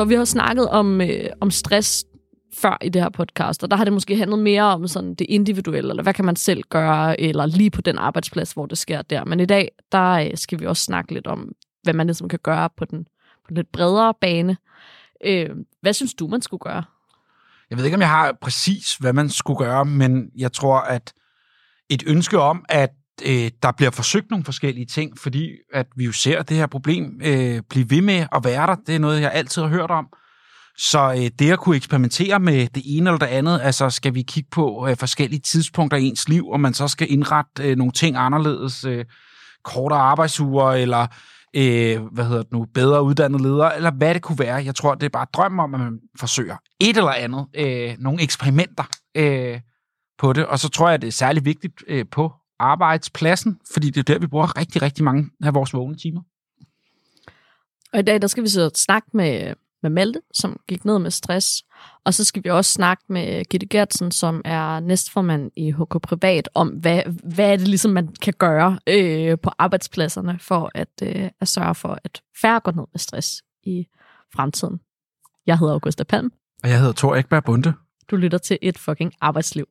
Thor, vi har snakket om, øh, om stress før i det her podcast, og der har det måske handlet mere om sådan det individuelle, eller hvad kan man selv gøre, eller lige på den arbejdsplads, hvor det sker der. Men i dag, der øh, skal vi også snakke lidt om, hvad man ligesom kan gøre på den, på den lidt bredere bane. Øh, hvad synes du, man skulle gøre? Jeg ved ikke, om jeg har præcis, hvad man skulle gøre, men jeg tror, at et ønske om, at øh, der bliver forsøgt nogle forskellige ting, fordi at vi jo ser det her problem øh, blive ved med at være der. Det er noget, jeg altid har hørt om. Så øh, det at kunne eksperimentere med det ene eller det andet, altså skal vi kigge på øh, forskellige tidspunkter i ens liv, og man så skal indrette øh, nogle ting anderledes, øh, kortere arbejdsuger, eller øh, hvad hedder det nu, bedre uddannede ledere, eller hvad det kunne være. Jeg tror, det er bare drøm om, at man forsøger et eller andet, øh, nogle eksperimenter øh, på det. Og så tror jeg, det er særlig vigtigt øh, på arbejdspladsen, fordi det er der, vi bruger rigtig, rigtig mange af vores vågne timer. Og i dag, der skal vi så snakke med, med Malte, som gik ned med stress. Og så skal vi også snakke med Gitte Gertsen, som er næstformand i HK Privat, om hvad, hvad er det ligesom, man kan gøre øh, på arbejdspladserne for at, øh, at sørge for, at færre går ned med stress i fremtiden. Jeg hedder Augusta Palm. Og jeg hedder Thor Ekberg Bunde. Du lytter til et fucking arbejdsliv.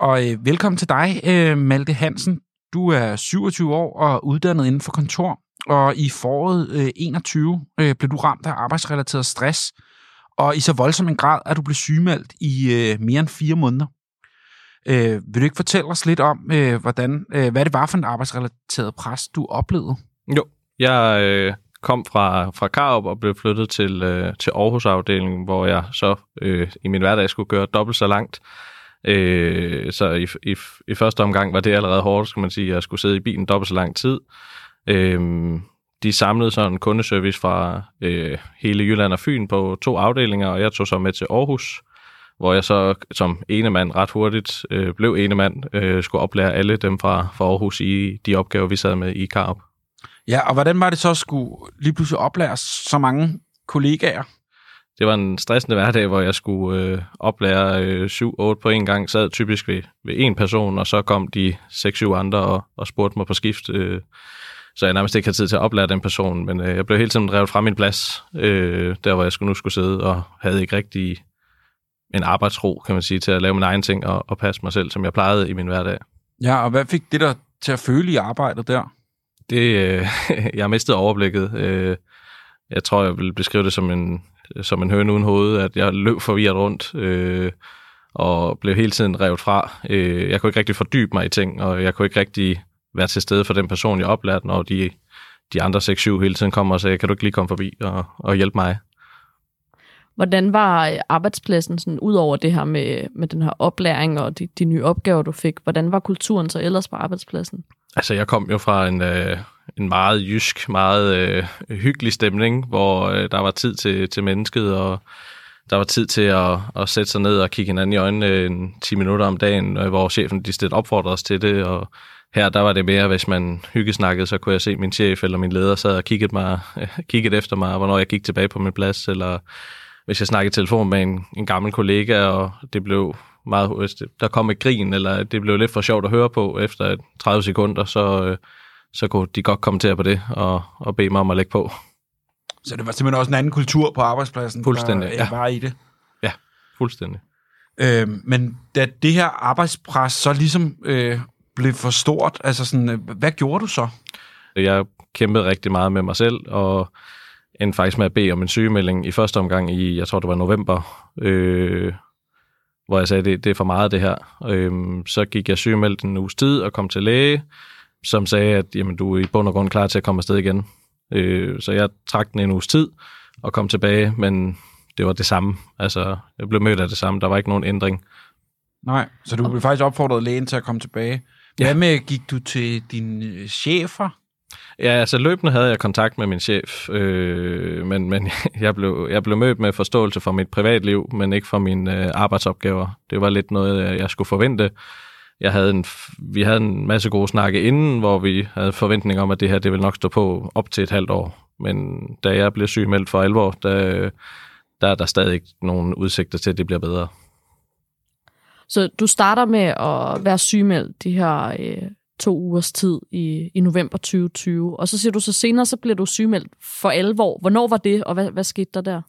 Og øh, velkommen til dig, øh, Malte Hansen. Du er 27 år og uddannet inden for kontor, og i foråret øh, 21 øh, blev du ramt af arbejdsrelateret stress, og i så voldsom en grad, at du blev sygemeldt i øh, mere end fire måneder. Øh, vil du ikke fortælle os lidt om, øh, hvordan, øh, hvad det var for en arbejdsrelateret pres, du oplevede? Jo, jeg øh, kom fra, fra Karup og blev flyttet til, øh, til Aarhus-afdelingen, hvor jeg så øh, i min hverdag skulle gøre dobbelt så langt. Øh, så i, i, i første omgang var det allerede hårdt, skal man sige, at jeg skulle sidde i bilen dobbelt så lang tid. Øh, de samlede sådan en kundeservice fra øh, hele Jylland og Fyn på to afdelinger, og jeg tog så med til Aarhus, hvor jeg så som ene mand ret hurtigt øh, blev ene mand, øh, skulle oplære alle dem fra, fra Aarhus i de opgaver, vi sad med i Karup. Ja, og hvordan var det så at skulle lige pludselig oplære så mange kollegaer? Det var en stressende hverdag, hvor jeg skulle øh, oplære øh, 7-8 på en gang, sad typisk ved, ved en person, og så kom de 6-7 andre og, og spurgte mig på skift, øh, så jeg nærmest ikke havde tid til at oplære den person, men øh, jeg blev hele tiden drevet fra min plads, øh, der hvor jeg skulle, nu skulle sidde, og havde ikke rigtig en arbejdsro, kan man sige, til at lave min egen ting og, og passe mig selv, som jeg plejede i min hverdag. Ja, og hvad fik det der til at føle i arbejdet der? Det, øh, jeg mistet overblikket. Øh, jeg tror, jeg vil beskrive det som en, Øh, som en høne uden hoved, at jeg løb forvirret rundt øh, og blev hele tiden revet fra. Øh, jeg kunne ikke rigtig fordybe mig i ting, og jeg kunne ikke rigtig være til stede for den person, jeg oplærte, når de, de andre 6-7 hele tiden kommer og sagde, kan du ikke lige komme forbi og, og hjælpe mig? Hvordan var øh, arbejdspladsen, sådan, ud over det her med, med den her oplæring og de, de nye opgaver, du fik, hvordan var kulturen så ellers på arbejdspladsen? Altså, jeg kom jo fra en, øh, en meget jysk, meget øh, hyggelig stemning, hvor øh, der var tid til, til mennesket, og der var tid til at, at sætte sig ned og kigge hinanden i øjnene en 10 minutter om dagen, øh, hvor chefen de stedet opfordrede os til det, og her der var det mere, hvis man hyggesnakkede, så kunne jeg se min chef eller min leder sad og kiggede, mig, øh, kiggede efter mig, hvornår jeg gik tilbage på min plads, eller hvis jeg snakkede telefon med en, en gammel kollega, og det blev meget, der kom et grin, eller det blev lidt for sjovt at høre på efter 30 sekunder, så, øh, så kunne de godt kommentere på det og, og bede mig om at lægge på. Så det var simpelthen også en anden kultur på arbejdspladsen, fuldstændig, der ja. var i det? Ja, fuldstændig. Øh, men da det her arbejdspres så ligesom øh, blev for stort, altså sådan, øh, hvad gjorde du så? Jeg kæmpede rigtig meget med mig selv, og endte faktisk med at bede om en sygemelding i første omgang i, jeg tror det var november, øh, hvor jeg sagde, det, det er for meget det her. Øh, så gik jeg sygemeldt en uges tid og kom til læge, som sagde, at jamen, du er i bund og grund klar til at komme afsted igen. Øh, så jeg trak den en uges tid og kom tilbage, men det var det samme. Altså, jeg blev mødt af det samme. Der var ikke nogen ændring. Nej, så du blev faktisk opfordret lægen til at komme tilbage. Hvad ja. med, gik du til dine chefer? Ja, altså løbende havde jeg kontakt med min chef, øh, men, men jeg, blev, jeg blev mødt med forståelse for mit privatliv, men ikke for mine øh, arbejdsopgaver. Det var lidt noget, øh, jeg skulle forvente. Jeg havde en, vi havde en masse gode snakke inden, hvor vi havde forventning om, at det her det ville nok stå på op til et halvt år. Men da jeg blev sygemeldt for alvor, der, der er der stadig ikke nogen udsigter til, at det bliver bedre. Så du starter med at være sygemeldt de her øh, to ugers tid i, i november 2020. Og så siger du så senere, så bliver du sygemeldt for alvor. Hvornår var det, og hvad, hvad skete der der?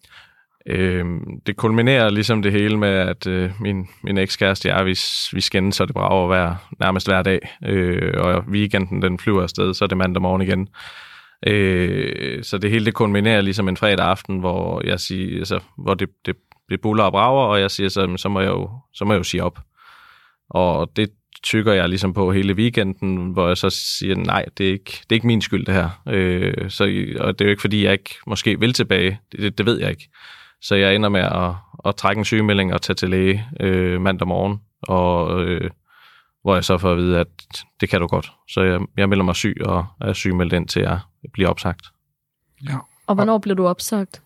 Øhm, det kulminerer ligesom det hele med, at øh, min, min ekskæreste og jeg, vi, vi skændes, så det brager hver, nærmest hver dag. Øh, og weekenden, den flyver afsted, så er det mandag morgen igen. Øh, så det hele det kulminerer ligesom en fredag aften, hvor jeg siger, altså, hvor det, det, det buller og brager, og jeg siger så, så må jeg jo, så må jeg jo sige op. Og det tykker jeg ligesom på hele weekenden, hvor jeg så siger, nej, det er ikke, det er ikke min skyld det her. Øh, så, og det er jo ikke, fordi jeg ikke måske vil tilbage. Det, det, ved jeg ikke. Så jeg ender med at, at trække en sygemelding og tage til læge øh, mandag morgen, og, øh, hvor jeg så får at vide, at det kan du godt. Så jeg, jeg melder mig syg og er sygemeldt ind til at blive opsagt. Ja. Og hvornår blev du opsagt?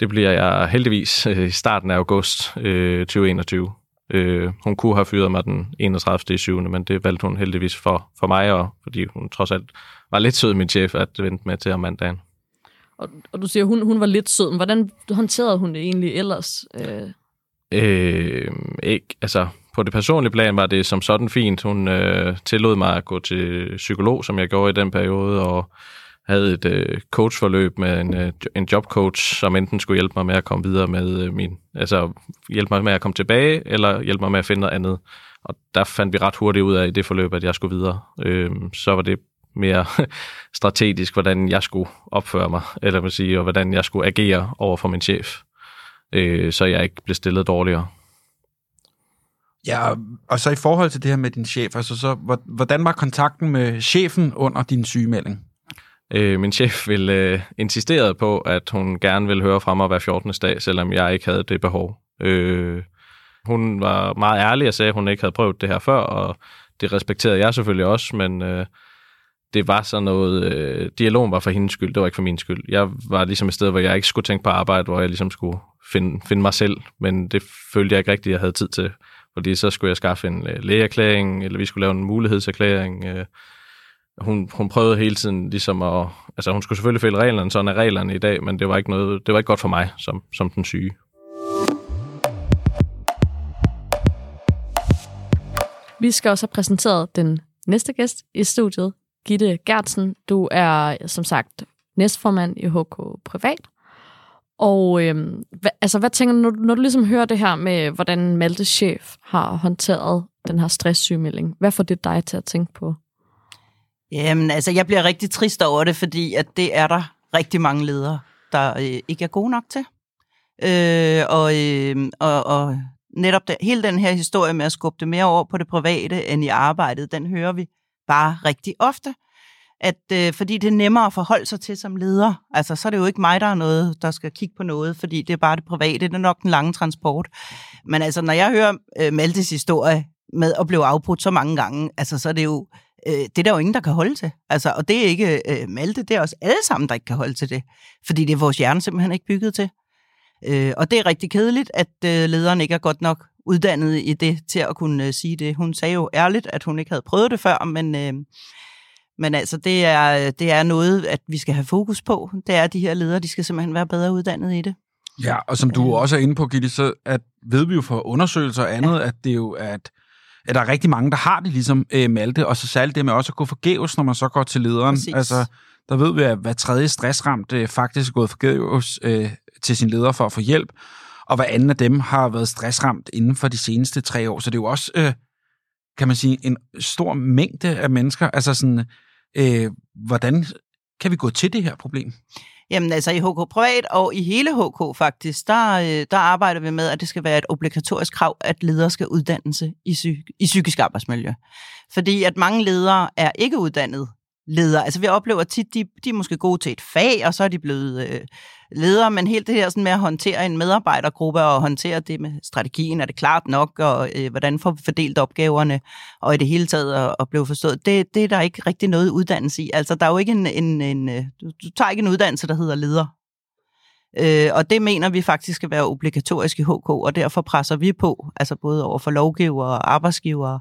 Det bliver jeg heldigvis øh, i starten af august øh, 2021. Øh, hun kunne have fyret mig den 31. 7. men det valgte hun heldigvis for, for mig, og fordi hun trods alt var lidt sød, min chef, at vente med til om mandagen. Og, og du siger, hun, hun var lidt sød, hvordan håndterede hun det egentlig ellers? Øh... Øh, ikke, altså, på det personlige plan var det som sådan fint. Hun øh, tillod mig at gå til psykolog, som jeg gjorde i den periode, og havde et øh, coachforløb med en, øh, en jobcoach, som enten skulle hjælpe mig med at komme videre med øh, min, altså hjælpe mig med at komme tilbage, eller hjælpe mig med at finde noget andet. Og der fandt vi ret hurtigt ud af i det forløb, at jeg skulle videre. Øh, så var det mere strategisk, hvordan jeg skulle opføre mig, eller man sige, og hvordan jeg skulle agere over for min chef, øh, så jeg ikke blev stillet dårligere. Ja, og så i forhold til det her med din chef, altså så, hvordan var kontakten med chefen under din sygemelding? Øh, min chef ville øh, insisterede på, at hun gerne ville høre fra mig hver 14. dag, selvom jeg ikke havde det behov. Øh, hun var meget ærlig og sagde, at hun ikke havde prøvet det her før, og det respekterede jeg selvfølgelig også, men øh, det var sådan noget, øh, dialogen var for hendes skyld, det var ikke for min skyld. Jeg var ligesom et sted, hvor jeg ikke skulle tænke på arbejde, hvor jeg ligesom skulle finde, finde mig selv, men det følte jeg ikke rigtigt, jeg havde tid til. Fordi så skulle jeg skaffe en øh, lægeerklæring, eller vi skulle lave en mulighedserklæring. Øh, hun, hun prøvede hele tiden ligesom at... Altså hun skulle selvfølgelig følge reglerne, sådan er reglerne i dag, men det var ikke, noget, det var ikke godt for mig som, som den syge. Vi skal også have præsenteret den næste gæst i studiet, Gitte Gertsen. Du er som sagt næstformand i HK Privat. Og øhm, hva, altså, hvad tænker du, når, når du ligesom hører det her med, hvordan Maltes chef har håndteret den her stresssygemelding? Hvad får det dig til at tænke på? Jamen, altså, jeg bliver rigtig trist over det, fordi at det er der rigtig mange ledere, der øh, ikke er gode nok til. Øh, og, øh, og, og netop det, hele den her historie med at skubbe det mere over på det private end i arbejdet, den hører vi bare rigtig ofte. At, øh, fordi det er nemmere at forholde sig til som leder. Altså, så er det jo ikke mig, der er noget, der skal kigge på noget, fordi det er bare det private, det er nok den lange transport. Men altså, når jeg hører øh, Maltes historie med at blive afbrudt så mange gange, altså, så er det jo øh, det er der jo ingen, der kan holde til. Altså, og det er ikke øh, Malte, det er også alle sammen, der ikke kan holde til det. Fordi det er vores hjerne simpelthen ikke bygget til. Øh, og det er rigtig kedeligt, at øh, lederen ikke er godt nok uddannet i det til at kunne øh, sige det. Hun sagde jo ærligt, at hun ikke havde prøvet det før, men, øh, men altså, det er, det er noget, at vi skal have fokus på. Det er, at de her ledere, de skal simpelthen være bedre uddannet i det. Ja, og som du også er inde på, Gitte, så at, ved vi jo fra undersøgelser og andet, ja. at det er jo at, der er rigtig mange, der har det ligesom øh, Malte, og så særligt det med også at gå forgæves, når man så går til lederen. Præcis. Altså, der ved vi, at hver tredje stressramt øh, faktisk er gået forgæves øh, til sin leder for at få hjælp, og hver anden af dem har været stressramt inden for de seneste tre år. Så det er jo også, øh, kan man sige, en stor mængde af mennesker. Altså sådan, øh, hvordan kan vi gå til det her problem? Jamen altså i HK Privat og i hele HK faktisk, der, øh, der arbejder vi med, at det skal være et obligatorisk krav, at ledere skal uddannelse i, psy- i psykisk arbejdsmiljø. Fordi at mange ledere er ikke uddannet leder. Altså vi oplever tit, de, de er måske gode til et fag, og så er de blevet øh, ledere, men helt det her sådan med at håndtere en medarbejdergruppe og håndtere det med strategien, er det klart nok, og øh, hvordan får vi fordelt opgaverne, og i det hele taget at, at blive forstået, det, det er der ikke rigtig noget uddannelse i. Altså der er jo ikke en, en, en øh, du, du tager ikke en uddannelse, der hedder leder. Øh, og det mener vi faktisk skal være obligatorisk i HK, og derfor presser vi på, altså både over for lovgiver og arbejdsgiver,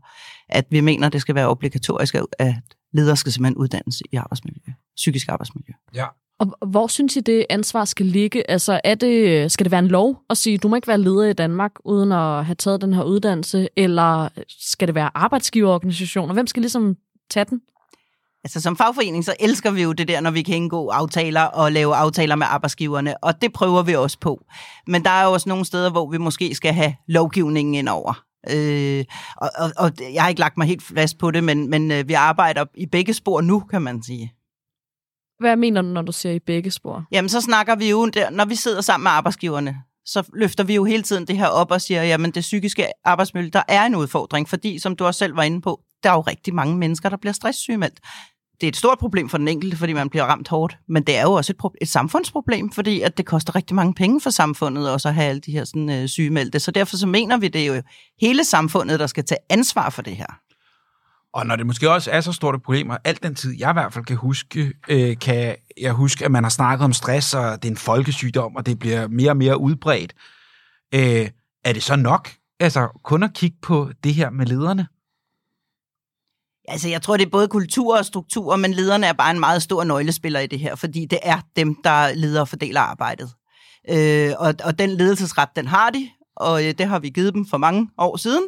at vi mener, det skal være obligatorisk, at ledere skal simpelthen uddannes i arbejdsmiljø, psykisk arbejdsmiljø. Ja. Og hvor synes I, det ansvar skal ligge? Altså, er det, skal det være en lov at sige, du må ikke være leder i Danmark, uden at have taget den her uddannelse? Eller skal det være arbejdsgiverorganisationer? Hvem skal ligesom tage den? Altså som fagforening, så elsker vi jo det der, når vi kan indgå aftaler og lave aftaler med arbejdsgiverne, og det prøver vi også på. Men der er jo også nogle steder, hvor vi måske skal have lovgivningen ind over. Øh, og, og, og jeg har ikke lagt mig helt fast på det, men, men øh, vi arbejder i begge spor nu, kan man sige. Hvad mener du, når du siger i begge spor? Jamen, så snakker vi jo, der, når vi sidder sammen med arbejdsgiverne, så løfter vi jo hele tiden det her op og siger, jamen det psykiske arbejdsmiljø, der er en udfordring, fordi som du også selv var inde på, der er jo rigtig mange mennesker, der bliver stresssygemeldt. Det er et stort problem for den enkelte, fordi man bliver ramt hårdt, men det er jo også et, et samfundsproblem, fordi at det koster rigtig mange penge for samfundet også at have alle de her sådan, øh, sygemeldte. Så derfor så mener vi, det er jo hele samfundet, der skal tage ansvar for det her. Og når det måske også er så stort et problem, og alt den tid, jeg i hvert fald kan huske, øh, kan jeg huske, at man har snakket om stress, og det er en folkesygdom, og det bliver mere og mere udbredt. Øh, er det så nok? Altså kun at kigge på det her med lederne? Altså, jeg tror, det er både kultur og struktur, men lederne er bare en meget stor nøglespiller i det her, fordi det er dem, der leder og fordeler arbejdet. Øh, og, og den ledelsesret, den har de, og øh, det har vi givet dem for mange år siden,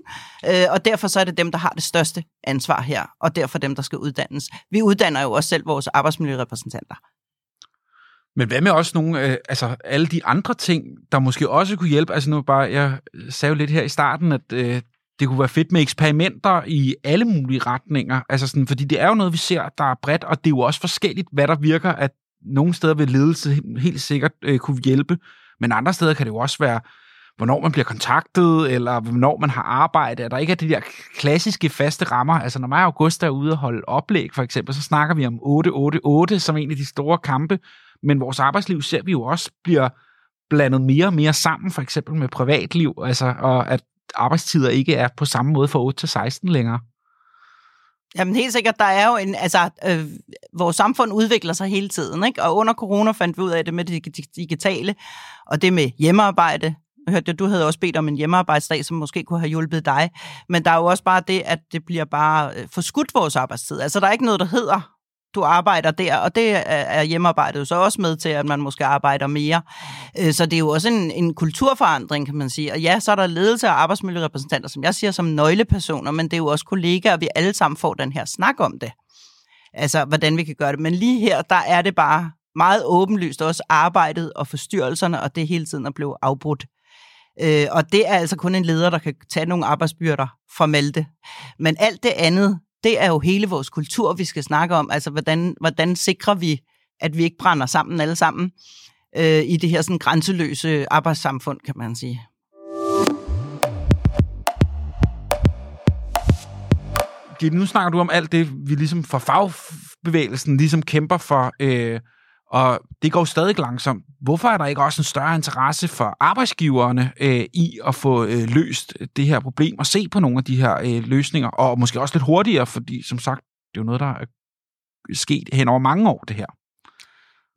øh, og derfor så er det dem, der har det største ansvar her, og derfor dem, der skal uddannes. Vi uddanner jo også selv vores arbejdsmiljørepræsentanter. Men hvad med også nogle, øh, altså alle de andre ting, der måske også kunne hjælpe? Altså nu bare, jeg sagde jo lidt her i starten, at øh, det kunne være fedt med eksperimenter i alle mulige retninger. Altså sådan, fordi det er jo noget, vi ser, der er bredt, og det er jo også forskelligt, hvad der virker, at nogle steder vil ledelse helt sikkert øh, kunne hjælpe, men andre steder kan det jo også være, hvornår man bliver kontaktet, eller hvornår man har arbejde, at der ikke er de der klassiske faste rammer. Altså når mig og August er ude og holde oplæg, for eksempel, så snakker vi om 8-8-8 som en af de store kampe, men vores arbejdsliv ser vi jo også bliver blandet mere og mere sammen, for eksempel med privatliv, altså, og at arbejdstider ikke er på samme måde fra 8 til 16 længere. Jamen helt sikkert, der er jo en, altså, øh, vores samfund udvikler sig hele tiden, ikke? og under corona fandt vi ud af det med det digitale, og det med hjemmearbejde. Jeg hørte, du havde også bedt om en hjemmearbejdsdag, som måske kunne have hjulpet dig, men der er jo også bare det, at det bliver bare øh, forskudt vores arbejdstid. Altså der er ikke noget, der hedder du arbejder der, og det er hjemmearbejdet så også med til, at man måske arbejder mere. Øh, så det er jo også en, en kulturforandring, kan man sige. Og ja, så er der ledelse og arbejdsmiljørepræsentanter, som jeg siger, som nøglepersoner, men det er jo også kollegaer, og vi alle sammen får den her snak om det. Altså, hvordan vi kan gøre det. Men lige her, der er det bare meget åbenlyst også arbejdet og forstyrrelserne, og det hele tiden er blevet afbrudt. Øh, og det er altså kun en leder, der kan tage nogle arbejdsbyrder fra Malte. Men alt det andet, det er jo hele vores kultur, vi skal snakke om. Altså, hvordan, hvordan sikrer vi, at vi ikke brænder sammen alle sammen øh, i det her sådan grænseløse arbejdssamfund, kan man sige. Gitte, nu snakker du om alt det, vi ligesom fra fagbevægelsen ligesom kæmper for, øh, og det går stadig langsomt. Hvorfor er der ikke også en større interesse for arbejdsgiverne øh, i at få øh, løst det her problem og se på nogle af de her øh, løsninger, og måske også lidt hurtigere, fordi som sagt, det er jo noget, der er sket hen over mange år, det her.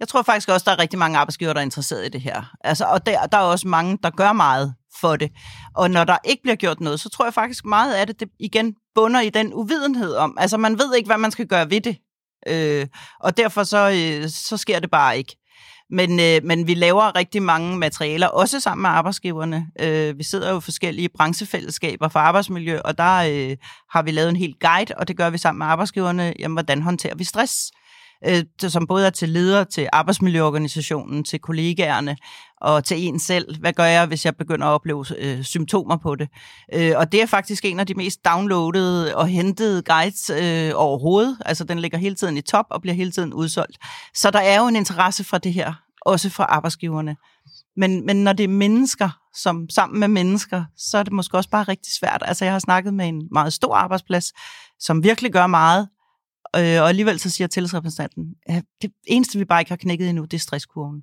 Jeg tror faktisk også, der er rigtig mange arbejdsgiver, der er interesseret i det her. Altså, og der, der er også mange, der gør meget for det. Og når der ikke bliver gjort noget, så tror jeg faktisk meget af det, det igen bunder i den uvidenhed om. Altså, man ved ikke, hvad man skal gøre ved det. Øh, og derfor så, øh, så sker det bare ikke. Men, øh, men vi laver rigtig mange materialer, også sammen med arbejdsgiverne. Øh, vi sidder jo i forskellige branchefællesskaber for arbejdsmiljø, og der øh, har vi lavet en helt guide, og det gør vi sammen med arbejdsgiverne. Jamen, hvordan håndterer vi stress? øh, som både er til ledere, til arbejdsmiljøorganisationen, til kollegaerne og til en selv. Hvad gør jeg, hvis jeg begynder at opleve øh, symptomer på det? Øh, og det er faktisk en af de mest downloadede og hentede guides øh, overhovedet. Altså den ligger hele tiden i top og bliver hele tiden udsolgt. Så der er jo en interesse for det her, også fra arbejdsgiverne. Men, men når det er mennesker, som sammen med mennesker, så er det måske også bare rigtig svært. Altså jeg har snakket med en meget stor arbejdsplads, som virkelig gør meget, Øh, og alligevel så siger tillidsrepræsentanten, at det eneste, vi bare ikke har knækket endnu, det er stresskurven.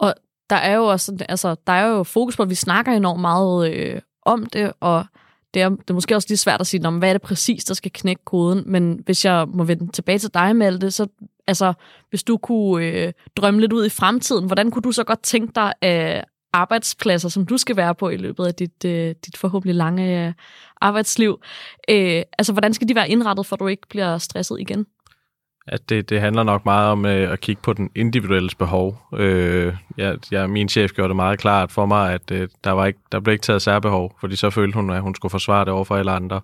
Og der er jo også, altså, der er jo fokus på, at vi snakker enormt meget øh, om det, og det er, det er måske også lidt svært at sige, om hvad er det præcis, der skal knække koden, men hvis jeg må vende tilbage til dig, Malte, så altså, hvis du kunne øh, drømme lidt ud i fremtiden, hvordan kunne du så godt tænke dig, øh, arbejdspladser, som du skal være på i løbet af dit, øh, dit forhåbentlig lange øh, arbejdsliv. Øh, altså, hvordan skal de være indrettet, for at du ikke bliver stresset igen? At det, det handler nok meget om øh, at kigge på den individuelle behov. Øh, jeg, jeg, min chef gjorde det meget klart for mig, at øh, der, var ikke, der blev ikke taget særbehov, fordi så følte hun, at hun skulle forsvare det over for alle andre.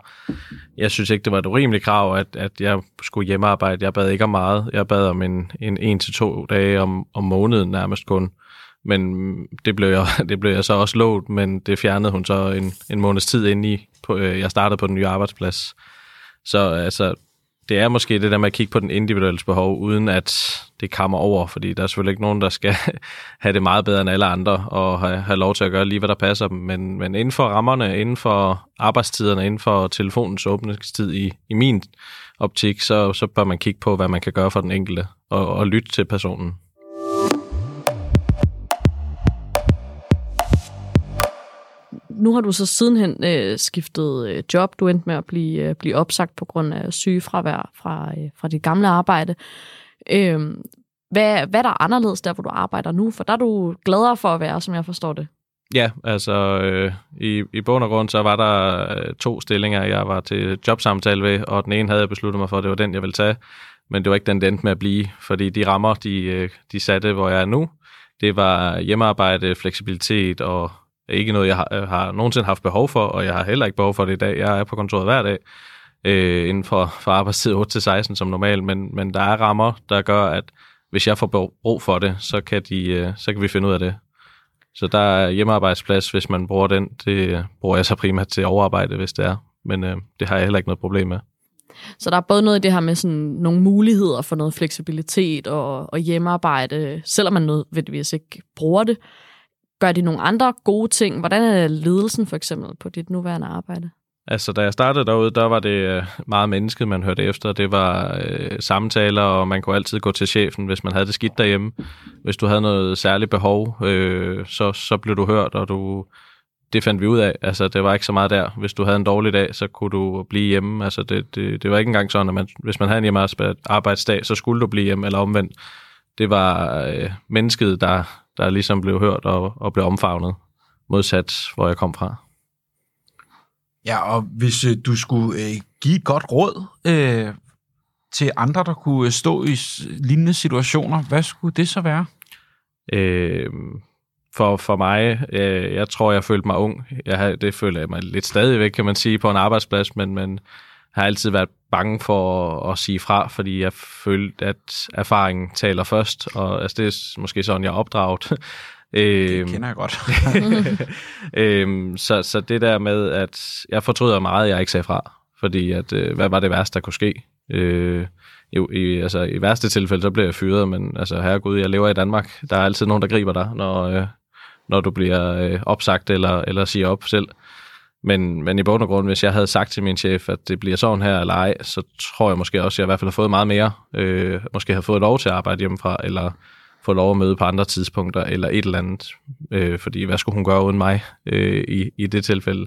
Jeg synes ikke, det var et urimeligt krav, at, at jeg skulle hjemmearbejde. Jeg bad ikke om meget. Jeg bad om en, en, en til to dage om, om måneden nærmest kun. Men det blev, jeg, det blev jeg så også lovet, men det fjernede hun så en, en måneds tid ind i. På, øh, jeg startede på den nye arbejdsplads. Så altså, det er måske det der med at kigge på den individuelle behov, uden at det kommer over, fordi der er selvfølgelig ikke nogen, der skal have det meget bedre end alle andre, og have, have lov til at gøre lige, hvad der passer dem. Men, men inden for rammerne, inden for arbejdstiderne, inden for telefonens åbningstid i, i min optik, så, så bør man kigge på, hvad man kan gøre for den enkelte, og, og lytte til personen. Nu har du så sidenhen øh, skiftet øh, job. Du endte med at blive, øh, blive opsagt på grund af sygefravær fra, øh, fra dit gamle arbejde. Øh, hvad, hvad er der anderledes der, hvor du arbejder nu? For der er du gladere for at være, som jeg forstår det. Ja, altså øh, i, i bund og grund, så var der øh, to stillinger, jeg var til jobsamtale ved, og den ene havde jeg besluttet mig for, at det var den, jeg ville tage. Men det var ikke den, den endte med at blive, fordi de rammer, de, øh, de satte, hvor jeg er nu, det var hjemmearbejde, fleksibilitet og ikke noget, jeg har, øh, har nogensinde haft behov for, og jeg har heller ikke behov for det i dag. Jeg er på kontoret hver dag, øh, inden for, for arbejdstid 8-16 som normalt, men, men der er rammer, der gør, at hvis jeg får brug for det, så kan, de, øh, så kan vi finde ud af det. Så der er hjemmearbejdsplads, hvis man bruger den. Det øh, bruger jeg så primært til overarbejde, hvis det er. Men øh, det har jeg heller ikke noget problem med. Så der er både noget i det her med sådan nogle muligheder for noget fleksibilitet og, og hjemmearbejde, selvom man nødvendigvis ikke bruger det, Gør de nogle andre gode ting? Hvordan er ledelsen for eksempel på dit nuværende arbejde? Altså, da jeg startede derude, der var det øh, meget mennesket, man hørte efter. Det var øh, samtaler, og man kunne altid gå til chefen, hvis man havde det skidt derhjemme. Hvis du havde noget særligt behov, øh, så, så blev du hørt, og du, det fandt vi ud af. Altså, det var ikke så meget der. Hvis du havde en dårlig dag, så kunne du blive hjemme. Altså, det, det, det var ikke engang sådan, at man, hvis man havde en hjemmearbejdsdag, så skulle du blive hjemme, eller omvendt. Det var øh, mennesket, der, der ligesom blev hørt og, og blev omfavnet, modsat hvor jeg kom fra. Ja, og hvis øh, du skulle øh, give et godt råd øh, til andre, der kunne stå i lignende situationer, hvad skulle det så være? Øh, for, for mig, øh, jeg tror, jeg følte mig ung. Jeg, det føler jeg mig lidt stadigvæk, kan man sige, på en arbejdsplads, men, men har altid været bange for at, sige fra, fordi jeg følte, at erfaringen taler først, og altså, det er måske sådan, jeg er opdraget. det øhm, kender jeg godt. øhm, så, så det der med, at jeg fortryder meget, at jeg ikke sagde fra, fordi at, øh, hvad var det værste, der kunne ske? Øh, i, i, altså, I værste tilfælde, så bliver jeg fyret, men altså, herregud, jeg lever i Danmark. Der er altid nogen, der griber dig, når, øh, når du bliver øh, opsagt eller, eller siger op selv. Men, men i bund og grund, hvis jeg havde sagt til min chef, at det bliver sådan her eller ej, så tror jeg måske også, at jeg i hvert fald har fået meget mere. Øh, måske har fået lov til at arbejde hjemmefra, eller få lov at møde på andre tidspunkter, eller et eller andet. Øh, fordi hvad skulle hun gøre uden mig øh, i, i det tilfælde?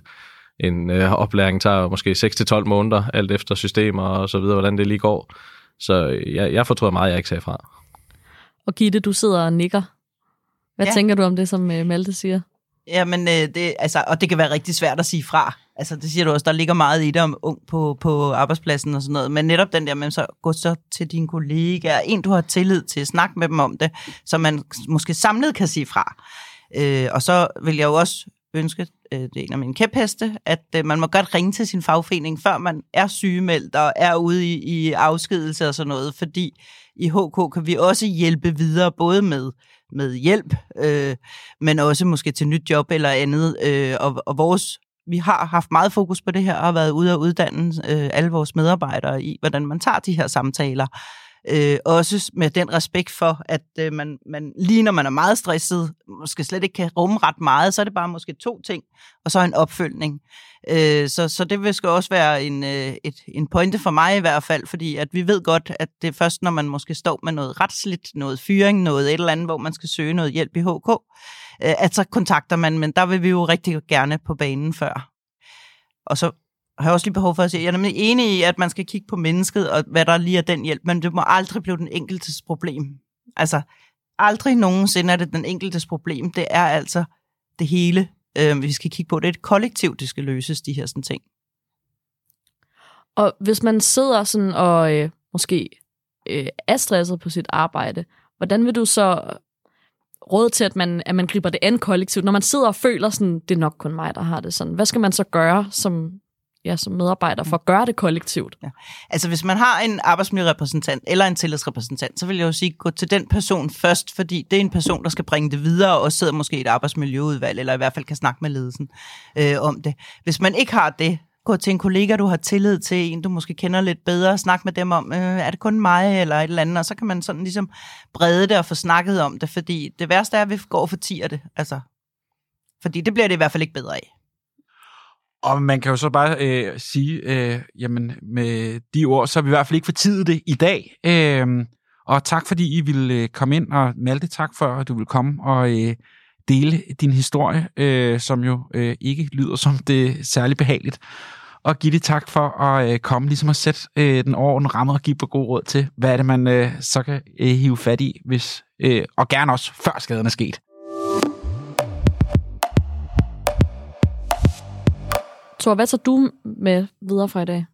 En øh, oplæring tager måske 6-12 måneder, alt efter systemer og så videre, hvordan det lige går. Så jeg, jeg fortryder meget, at jeg ikke sagde fra. Og Gitte, du sidder og nikker. Hvad ja. tænker du om det, som øh, Malte siger? Jamen, øh, det, altså, og det kan være rigtig svært at sige fra. Altså, det siger du også, der ligger meget i det om ung på, på arbejdspladsen og sådan noget. Men netop den der med, så gå så til dine kollegaer, en du har tillid til, snak med dem om det, så man måske samlet kan sige fra. Øh, og så vil jeg jo også ønske, øh, det er en af mine kæpheste, at øh, man må godt ringe til sin fagforening, før man er sygemeldt og er ude i, i afskedelse og sådan noget, fordi i HK kan vi også hjælpe videre, både med med hjælp, øh, men også måske til nyt job eller andet. Øh, og, og vores, vi har haft meget fokus på det her, og har været ude og uddanne øh, alle vores medarbejdere i, hvordan man tager de her samtaler. Øh, også med den respekt for, at øh, man, man lige når man er meget stresset, måske slet ikke kan rumme ret meget, så er det bare måske to ting, og så en opfølgning. Øh, så, så det vil skal også være en, øh, et, en pointe for mig i hvert fald, fordi at vi ved godt, at det er først, når man måske står med noget retsligt, noget fyring, noget et eller andet, hvor man skal søge noget hjælp i HK, øh, at så kontakter man, men der vil vi jo rigtig gerne på banen før. Og så har jeg også lige behov for at sige, jeg er nemlig enig i, at man skal kigge på mennesket, og hvad der lige er den hjælp, men det må aldrig blive den enkeltes problem. Altså, aldrig nogensinde er det den enkeltes problem. Det er altså det hele, øh, vi skal kigge på. Det er et kollektiv, det skal løses, de her sådan ting. Og hvis man sidder sådan og øh, måske øh, er stresset på sit arbejde, hvordan vil du så råd til, at man, at man griber det an kollektivt, når man sidder og føler sådan, det er nok kun mig, der har det sådan. Hvad skal man så gøre som, ja, som medarbejder for at gøre det kollektivt? Ja. Altså hvis man har en arbejdsmiljørepræsentant eller en tillidsrepræsentant, så vil jeg jo sige, gå til den person først, fordi det er en person, der skal bringe det videre og sidder måske i et arbejdsmiljøudvalg, eller i hvert fald kan snakke med ledelsen øh, om det. Hvis man ikke har det, gå til en kollega, du har tillid til, en du måske kender lidt bedre, snak med dem om, øh, er det kun mig eller et eller andet, og så kan man sådan ligesom brede det og få snakket om det, fordi det værste er, at vi går og fortiger det, altså. Fordi det bliver det i hvert fald ikke bedre af. Og man kan jo så bare øh, sige, øh, jamen med de ord, så har vi i hvert fald ikke for tid det i dag. Øh, og tak fordi I ville øh, komme ind, og Malte, tak for at du vil komme og øh, dele din historie, øh, som jo øh, ikke lyder som det særlig behageligt. Og Gitte, tak for at øh, komme ligesom at sætte øh, den over ramme og give på god råd til, hvad er det, man øh, så kan øh, hive fat i, hvis, øh, og gerne også før skaden er sket. Thor, hvad tager du med videre fra i dag?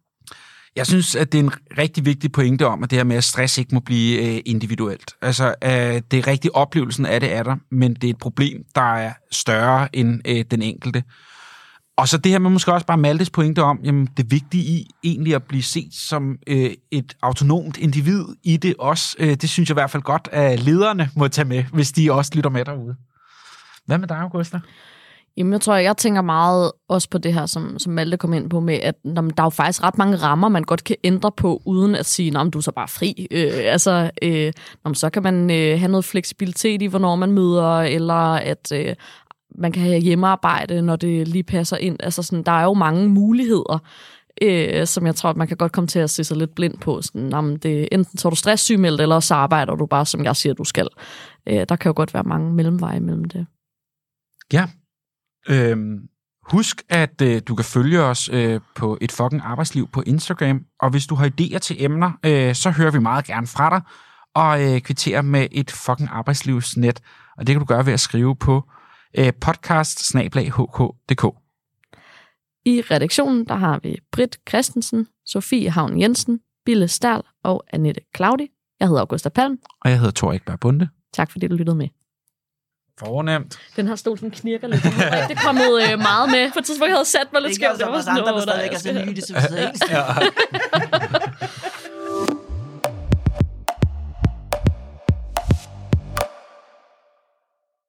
Jeg synes, at det er en rigtig vigtig pointe om, at det her med, at stress ikke må blive øh, individuelt. Altså, øh, det er rigtig oplevelsen af det er der, men det er et problem, der er større end øh, den enkelte. Og så det her med måske også bare Maltes pointe om, jamen det vigtige i egentlig at blive set som øh, et autonomt individ i det også, øh, det synes jeg i hvert fald godt, at lederne må tage med, hvis de også lytter med derude. Hvad med dig, Augusta? Jamen, jeg tror, jeg tænker meget også på det her, som, som Malte kom ind på med, at når, der er jo faktisk ret mange rammer, man godt kan ændre på, uden at sige, at du er så bare fri. Øh, altså, øh, når, så kan man øh, have noget fleksibilitet i, hvornår man møder, eller at øh, man kan have hjemmearbejde, når det lige passer ind. Altså, sådan, der er jo mange muligheder, øh, som jeg tror, at man kan godt komme til at se sig lidt blind på. Sådan, jamen, det, enten så er du stresssygemeldt, eller så arbejder du bare, som jeg siger, du skal. Øh, der kan jo godt være mange mellemveje mellem det. Ja, Øhm, husk, at øh, du kan følge os øh, på et fucking arbejdsliv på Instagram, og hvis du har idéer til emner, øh, så hører vi meget gerne fra dig, og øh, kvitterer med et fucking arbejdslivsnet, og det kan du gøre ved at skrive på øh, podcast I redaktionen, der har vi Britt Christensen, Sofie Havn Jensen, Bille Stærl og Annette Claudi. Jeg hedder Augusta Palm. Og jeg hedder Thor Ekberg Bunde. Tak fordi du lyttede med. Fornemt. Den her stol, den knirker lidt. Det er ikke kommet øh, meget med. For et tidspunkt havde jeg sat mig lidt skævt. Det er ikke også, der var der stadig er så nye, det synes jeg ikke.